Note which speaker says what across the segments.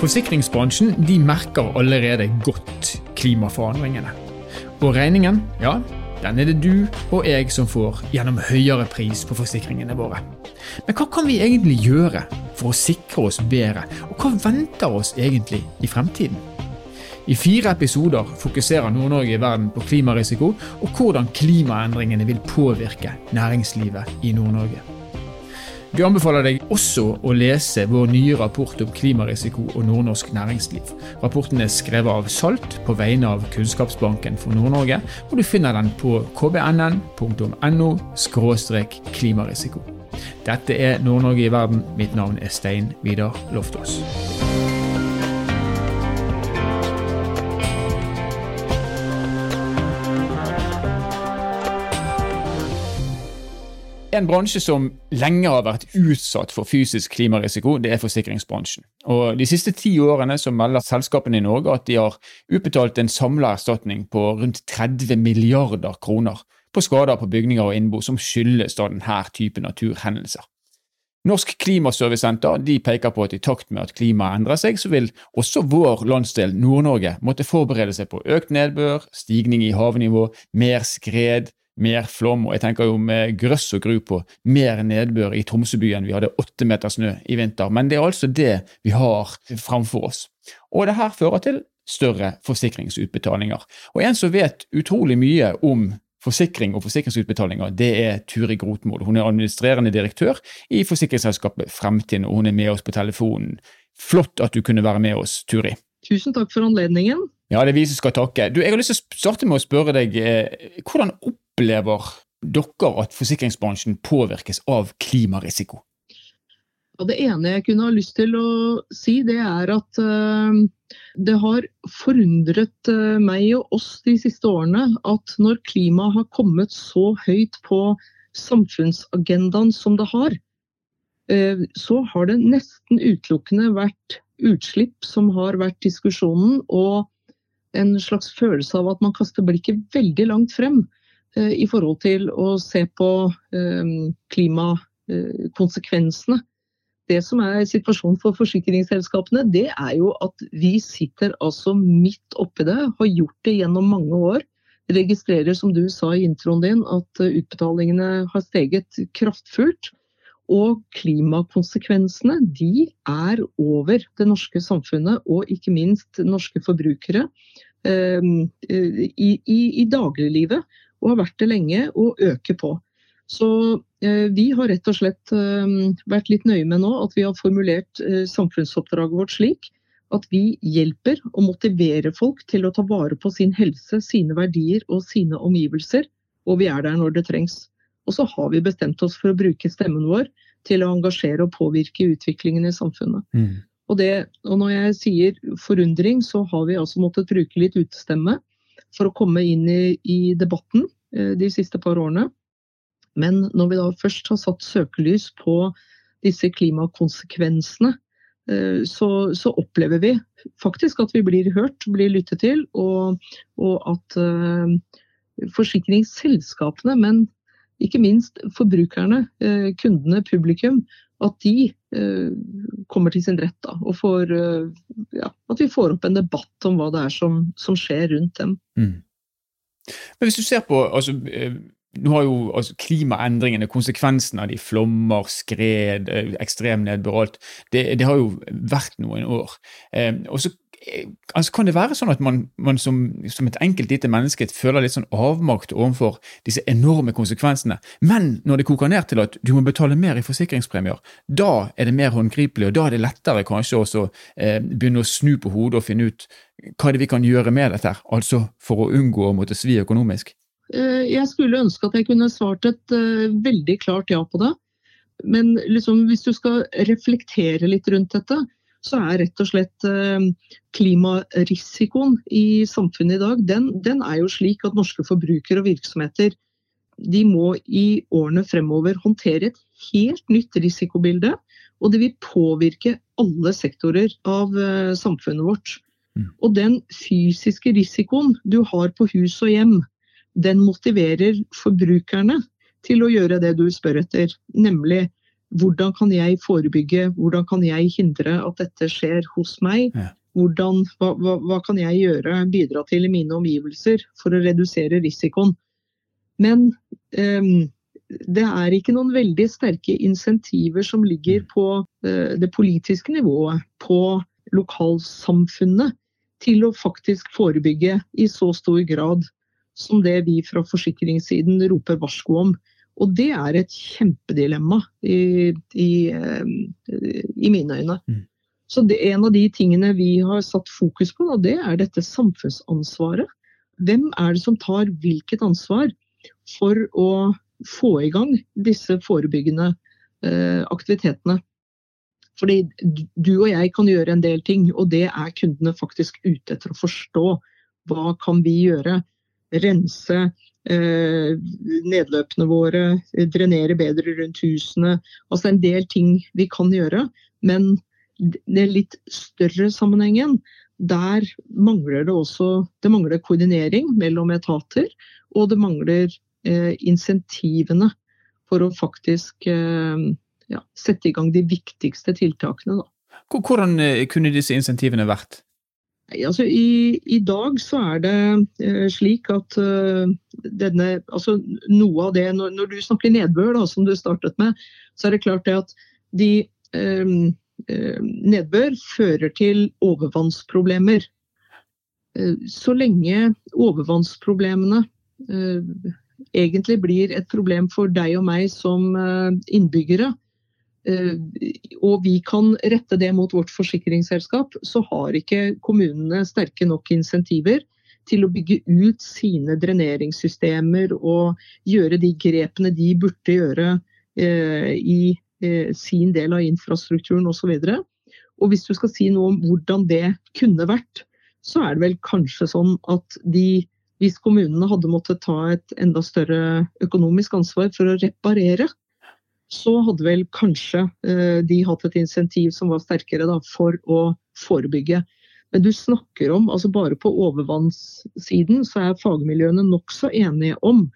Speaker 1: Forsikringsbransjen de merker allerede godt klimaforandringene. Og regningen, ja, den er det du og jeg som får gjennom høyere pris på forsikringene våre. Men hva kan vi egentlig gjøre for å sikre oss bedre, og hva venter oss egentlig i fremtiden? I fire episoder fokuserer Nord-Norge i verden på klimarisiko og hvordan klimaendringene vil påvirke næringslivet i Nord-Norge. Vi anbefaler deg også å lese vår nye rapport om klimarisiko og nordnorsk næringsliv. Rapporten er skrevet av Salt på vegne av Kunnskapsbanken for Nord-Norge, og du finner den på kbnn.no klimarisiko. Dette er Nord-Norge i verden. Mitt navn er Stein Vidar Loftaas. En bransje som lenge har vært utsatt for fysisk klimarisiko, det er forsikringsbransjen. Og De siste ti årene så melder selskapene i Norge at de har utbetalt en samla erstatning på rundt 30 milliarder kroner på skader på bygninger og innbo som skyldes da denne type naturhendelser. Norsk Klimaservicesenter peker på at i takt med at klimaet endrer seg, så vil også vår landsdel Nord-Norge måtte forberede seg på økt nedbør, stigning i havnivå, mer skred, mer flom, og jeg tenker jo med grøss og gru på mer nedbør i Tromsøbyen. Vi hadde åtte meter snø i vinter, men det er altså det vi har framfor oss. Og det her fører til større forsikringsutbetalinger. Og en som vet utrolig mye om forsikring og forsikringsutbetalinger, det er Turi Grotmod. Hun er administrerende direktør i forsikringsselskapet Fremtiden, og hun er med oss på telefonen. Flott at du kunne være med oss, Turi.
Speaker 2: Tusen takk for anledningen.
Speaker 1: Ja, det er vi som skal takke. Du, jeg har lyst til å starte med å spørre deg, eh, hvordan opplever dere at forsikringsbransjen påvirkes av klimarisiko?
Speaker 2: Ja, det ene jeg kunne ha lyst til å si, det er at uh, det har forundret uh, meg og oss de siste årene at når klimaet har kommet så høyt på samfunnsagendaen som det har, uh, så har det nesten utelukkende vært utslipp som har vært diskusjonen, og en slags følelse av at man kaster blikket veldig langt frem i forhold til å se på klimakonsekvensene det som er situasjonen for forsikringsselskapene, det er jo at vi sitter altså midt oppi det, har gjort det gjennom mange år. Registrerer, som du sa i introen din, at utbetalingene har steget kraftfullt. Og klimakonsekvensene de er over det norske samfunnet, og ikke minst norske forbrukere, eh, i, i, i dagliglivet. Og har vært det lenge, og øker på. Så eh, vi har rett og slett eh, vært litt nøye med nå at vi har formulert eh, samfunnsoppdraget vårt slik at vi hjelper og motiverer folk til å ta vare på sin helse, sine verdier og sine omgivelser. Og vi er der når det trengs. Og så har vi bestemt oss for å bruke stemmen vår til å engasjere og påvirke utviklingen i samfunnet. Mm. Og, det, og, når jeg sier forundring, så har vi altså måttet bruke litt utestemme for å komme inn i, i debatten de siste par årene. Men når vi da først har satt søkelys på disse klimakonsekvensene, eh, så, så opplever vi faktisk at vi blir hørt, blir lyttet til, og, og at uh, forsikringsselskapene, men ikke minst forbrukerne, kundene, publikum, at de uh, kommer til sin rett. Da, og får, ja, at vi får opp en debatt om hva det er som, som skjer rundt dem. Mm.
Speaker 1: Men hvis du ser på altså, nå har jo altså, klimaendringene, konsekvensene av de flommer, skred, eh, ekstrem nedbør alt, det, det, har jo vært noen år. Eh, og så eh, altså, Kan det være sånn at man, man som, som, et enkelt lite menneske føler litt sånn avmakt overfor disse enorme konsekvensene, men når det koker ned til at du må betale mer i forsikringspremier, da er det mer håndgripelig, og da er det lettere kanskje også eh, begynne å snu på hodet og finne ut hva er det vi kan gjøre med dette, altså for å unngå å måtte svi økonomisk?
Speaker 2: Eh, jeg skulle ønske at jeg kunne svart et uh, veldig klart ja på det. Men liksom, hvis du skal reflektere litt rundt dette, så er rett og slett eh, klimarisikoen i samfunnet i dag, den, den er jo slik at norske forbrukere og virksomheter de må i årene fremover håndtere et helt nytt risikobilde. Og det vil påvirke alle sektorer av samfunnet vårt. Mm. Og den fysiske risikoen du har på hus og hjem, den motiverer forbrukerne til å gjøre det du spør etter, nemlig hvordan kan jeg forebygge, hvordan kan jeg hindre at dette skjer hos meg? Hvordan, hva, hva, hva, kan jeg gjøre, bidra til i mine omgivelser for å redusere risikoen? Men um, det er ikke noen veldig sterke insentiver som ligger på uh, det politiske nivået, på lokalsamfunnet, til å faktisk forebygge i så stor grad som det vi fra forsikringssiden roper varsko om. Og det er et kjempedilemma i, i, uh, i mine øyne. Mm. Så det, en av de tingene vi har satt fokus på, det er dette samfunnsansvaret. Hvem er det som tar hvilket ansvar for å få i gang disse forebyggende eh, aktivitetene? Fordi du og jeg kan gjøre en del ting, og det er kundene faktisk ute etter å forstå. Hva kan vi gjøre? Rense eh, nedløpene våre, drenere bedre rundt husene. Altså en del ting vi kan gjøre. Men den litt større sammenhengen, der mangler det også det mangler koordinering mellom etater. Og det mangler eh, insentivene for å faktisk eh, ja, sette i gang de viktigste tiltakene. Da.
Speaker 1: Hvordan eh, kunne disse insentivene vært?
Speaker 2: Altså, i, i, dag så er det eh, slik at uh, denne Altså noe av det Når, når du snakker nedbør, da, som du startet med, så er det klart det at de um, Eh, nedbør fører til overvannsproblemer. Eh, så lenge overvannsproblemene eh, egentlig blir et problem for deg og meg som innbyggere, og vi kan rette det mot vårt forsikringsselskap, så har ikke kommunene sterke nok insentiver til å bygge ut sine dreneringssystemer og gjøre de grepene de burde gjøre i Eh, sin del av infrastrukturen osv. Og hvis du skal si noe om hvordan det kunne vært, så er det vel kanskje sånn at de, hvis kommunene hadde måttet ta et enda større økonomisk ansvar for å reparere, så hadde vel kanskje eh, de hatt et insentiv som var sterkere da, for å forebygge. Men du snakker om, altså bare på overvannssiden, så er fagmiljøene nokså enige om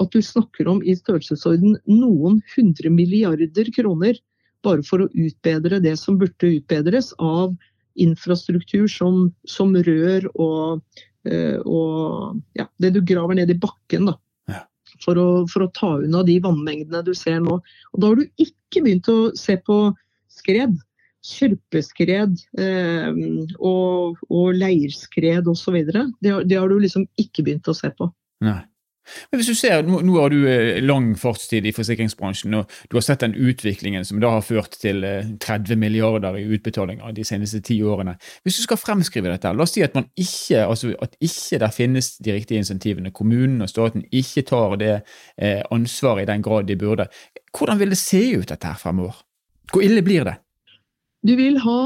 Speaker 2: at du snakker om i størrelsesorden noen hundre milliarder kroner bare for å utbedre det som burde utbedres av infrastruktur som, som rør og, eh, og ja, det du graver ned i bakken. da. For å, for å, ta unna de vannmengdene du ser nå. Og Da har du ikke begynt å se på skred. Kjørpeskred eh, og, og leirskred osv. Det, det har du liksom ikke begynt å se på.
Speaker 1: Nei. Men hvis du ser, Nå, nå har du eh, lang fartstid i forsikringsbransjen, og du har sett den utviklingen som da har ført til 30 eh, milliarder i utbetalinger de seneste ti årene. Hvis du skal fremskrive dette, la oss si at, man ikke, altså at ikke der finnes de riktige insentivene, kommunen og staten ikke tar det eh, ansvaret i den grad de burde. Hvordan vil det se ut dette her fremover? Hvor ille blir det?
Speaker 2: Du vil ha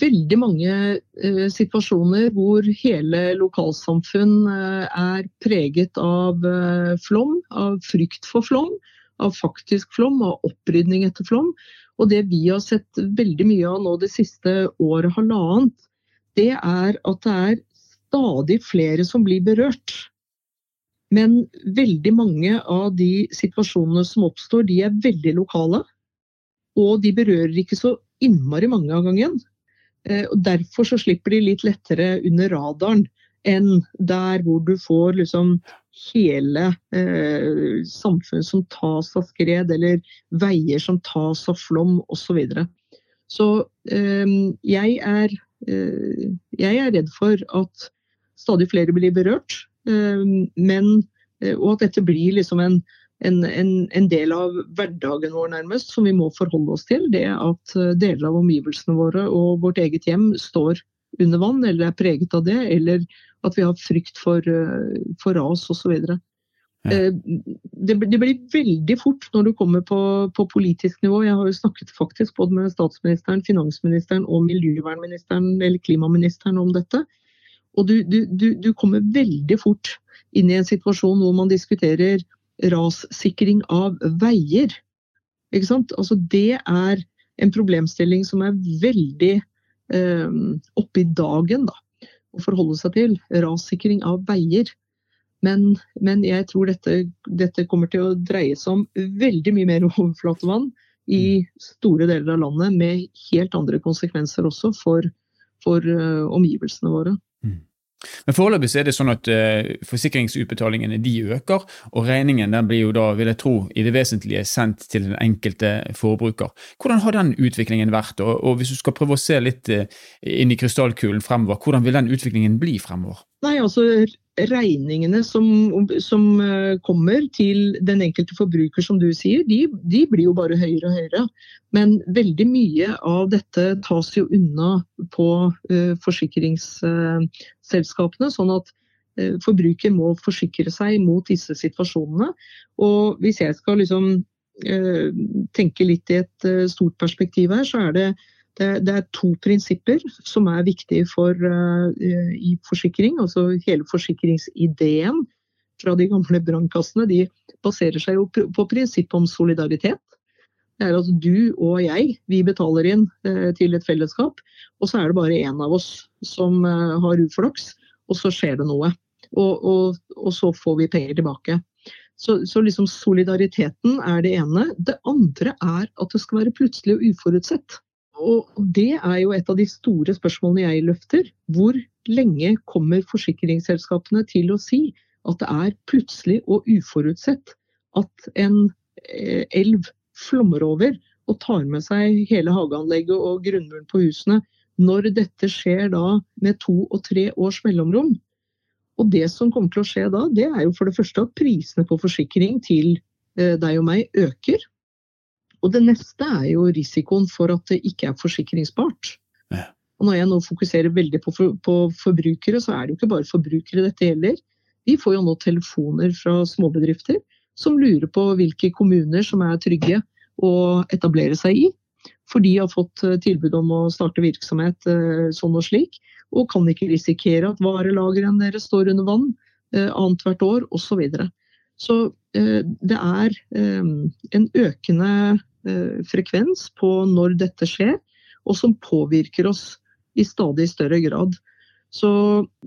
Speaker 2: veldig mange eh, situasjoner hvor hele lokalsamfunn eh, er preget av eh, flom, av frykt for flom, av faktisk flom, av opprydning etter flom. Og det vi har sett veldig mye av nå det siste året, halvannet, det er at det er stadig flere som blir berørt. Men veldig mange av de situasjonene som oppstår, de er veldig lokale. Og de berører ikke så innmari mange av gangen. Eh, og Derfor så slipper de litt lettere under radaren enn der hvor du får liksom hele eh, samfunn som tas av skred, eller veier som tas av flom osv. Så, videre. så eh, jeg, er, eh, jeg er redd for at stadig flere blir berørt, eh, men, eh, og at dette blir liksom en en, en, en, del av hverdagen vår, nærmest, som vi må forholde oss til. Det at eh, deler av omgivelsene våre og vårt eget hjem står under vann, eller er preget av det. Eller at vi har frykt for, eh, for ras osv. Ja. Eh, det, det blir veldig fort når du kommer på, på, politisk nivå. Jeg har jo snakket faktisk både med statsministeren, finansministeren og miljøvernministeren eller klimaministeren om dette. Og du, du, du kommer veldig fort inn i en situasjon hvor man diskuterer rassikring av veier. Ikke sant? Altså det er en problemstilling som er veldig eh, oppe i dagen da, å forholde seg til. Rassikring av veier. Men, men jeg tror dette, dette, kommer til å dreie seg om veldig mye mer overflatevann. i store deler av landet, med helt andre konsekvenser også for, for uh, omgivelsene våre.
Speaker 1: Men Foreløpig er det sånn at uh, forsikringsutbetalingene de øker, og regningen den blir jo da, vil jeg tro, i det vesentlige sendt til den enkelte forbruker. Hvordan har den utviklingen vært, og, og hvis du skal prøve å se litt uh, inn i krystallkulen fremover, hvordan vil den utviklingen bli fremover?
Speaker 2: Nei, altså regningene som, som, eh, kommer til den enkelte forbruker, som du sier, de, de, blir jo bare høyere og høyere. Men veldig mye av dette tas jo unna på uh, forsikringsselskapene. Uh, sånn at uh, forbruker må forsikre seg mot disse situasjonene. Og hvis jeg skal liksom tenke litt i et stort perspektiv her, så er det det, det, er to prinsipper som er viktige for, uh, i forsikring. Altså hele forsikringsideen fra de gamle brannkassene de baserer seg jo på prinsippet om solidaritet. Det er at du og jeg vi betaler inn uh, til et fellesskap, og så er det bare én av oss som uh, har uflaks, og så skjer det noe. Og, og, og så får vi penger tilbake. Så, så liksom solidariteten er det ene. Det andre er at det skal være plutselig og uforutsett. Og det er jo et av de store spørsmålene jeg løfter. Hvor lenge kommer forsikringsselskapene til å si at det er plutselig og uforutsett at en eh, elv flommer over og tar med seg hele hageanlegget og grunnmuren på husene, når dette skjer da med to og tre års mellomrom? Og det som kommer til å skje da, det er jo for det første at prisene på forsikring til eh, deg og meg øker. Og det neste er jo risikoen for at det ikke er forsikringsbart. Ja. Og når jeg nå fokuserer veldig på, for, på, forbrukere, så er det jo ikke bare forbrukere dette gjelder. De får jo nå telefoner fra småbedrifter som lurer på hvilke kommuner som er trygge å etablere seg i. For de har fått eh, tilbud om å starte virksomhet eh, sånn og slik, og kan ikke risikere at varelagrene deres står under vann eh, annethvert år osv. Så, videre. så det er en økende frekvens på når dette skjer, og som påvirker oss i stadig større grad. Så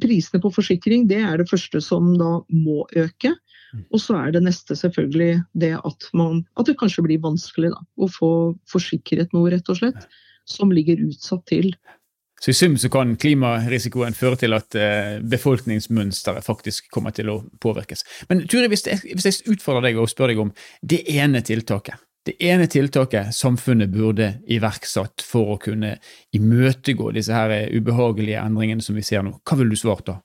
Speaker 2: prisene på forsikring det er det første som da må øke. Mm. Og så er det neste selvfølgelig det at, man, at det kanskje blir vanskelig da, å få forsikret noe, rett og slett, som ligger utsatt til.
Speaker 1: Så I sum så kan klimarisikoen føre til at eh, befolkningsmønsteret faktisk kommer til å påvirkes. Men Turi, hvis jeg, hvis jeg utfordrer deg og spør deg om det ene tiltaket det ene tiltaket samfunnet burde iverksatt for å kunne imøtegå disse her ubehagelige endringene som vi ser nå, hva ville du svart da?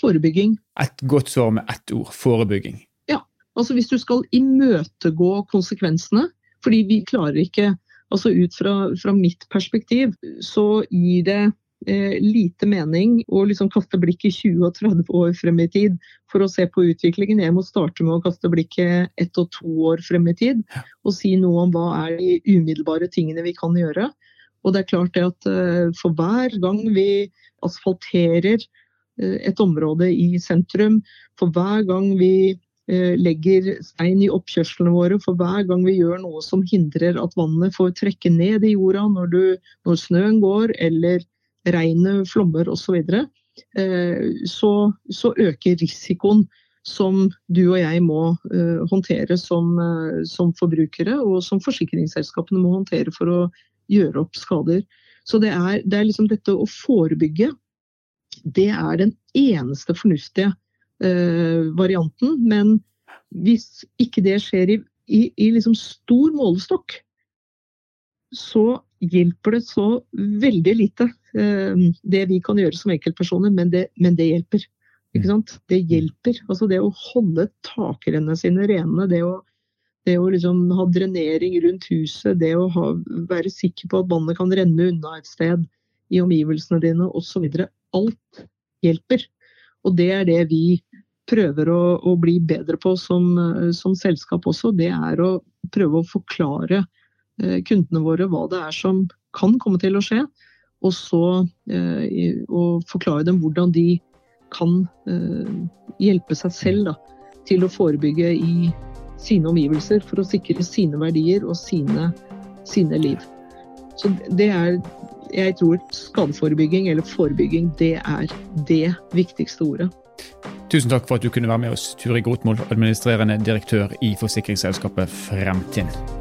Speaker 2: Forebygging.
Speaker 1: Et godt svar med ett ord forebygging.
Speaker 2: Ja, altså hvis du skal imøtegå konsekvensene, fordi vi klarer ikke Altså ut fra, fra mitt perspektiv så gir det eh, lite mening å liksom kaste blikket 20 og 30 år frem i tid for å se på utviklingen. Jeg må starte med å kaste blikket ett og to år frem i tid og si noe om hva er de umiddelbare tingene vi kan gjøre. Og det er klart det at eh, for hver gang vi asfalterer eh, et område i sentrum, for hver gang vi legger stein i oppkjørslene våre for hver gang vi gjør noe som hindrer at vannet får trekke ned i jorda når, du, når snøen går, eller regnet, flommer osv., så, eh, så så øker risikoen som du og jeg må uh, håndtere som, uh, som, forbrukere, og som forsikringsselskapene må håndtere for å gjøre opp skader. Så det er, det er liksom dette å forebygge. Det er den eneste fornuftige varianten. Men hvis ikke det skjer i, i, i liksom stor målestokk, så hjelper det så veldig lite, eh, det vi kan gjøre som enkeltpersoner, men det, men det hjelper. Ikke mm. sant? Det hjelper. Altså det å holde takrennene sine rene, det å, det å liksom ha drenering rundt huset, det å ha, være sikker på at vannet kan renne unna et sted i omgivelsene dine osv. Alt hjelper. Og det er det vi prøver å, å bli bedre på som, som, selskap også. Det er å prøve å forklare Eh, kundene våre hva det er som kan komme til å skje, og så eh, og forklare dem hvordan de kan eh, hjelpe seg selv da, til å forebygge i sine omgivelser for å sikre sine verdier og sine, sine liv. Så det er Jeg tror skadeforebygging eller forebygging, det er det viktigste ordet.
Speaker 1: Tusen takk for at du kunne være med oss, Turi Grotmol, administrerende direktør i forsikringsselskapet Fremtind.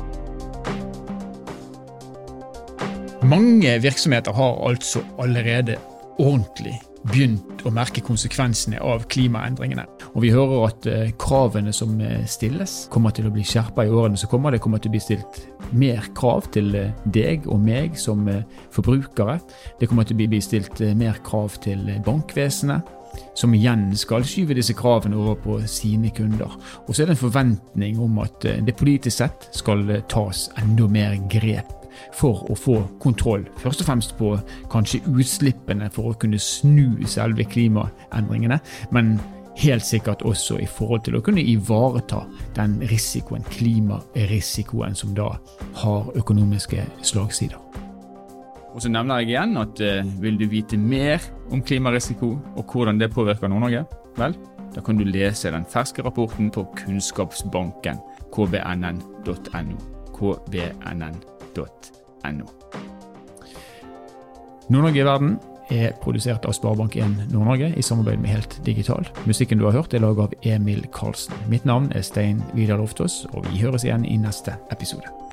Speaker 1: Mange virksomheter har altså allerede ordentlig begynt å merke konsekvensene av klimaendringene. Og vi hører at eh, kravene som eh, stilles, kommer til å bli skjerpa i årene som kommer. Det kommer til å bli stilt mer krav til eh, deg og meg som forbrukere. Det kommer til å bli stilt mer krav til bankvesenet som igjen skal skyve disse kravene over på sine kunder. Og så er det en forventning om at det politisk sett skal tas enda mer grep for å få kontroll, først og fremst på kanskje utslippene for å kunne snu selve klimaendringene, men helt sikkert også i forhold til å kunne ivareta den risikoen, klimarisikoen, som da har økonomiske slagsider. Og så nevner jeg igjen at eh, vil du vite mer om klimarisiko og hvordan det påvirker Nord-Norge, vel, da kan du lese den ferske rapporten på Kunnskapsbanken, kvnn.no. kvnn.no nrk.no. Nord-Norge i verden er produsert av Sparebank1 Nord-Norge i samarbeid med Helt Digital. Musikken du har hørt er laget av Emil Karlsen. Mitt navn er Stein Vidar Loftaas, og vi høres igjen i neste episode.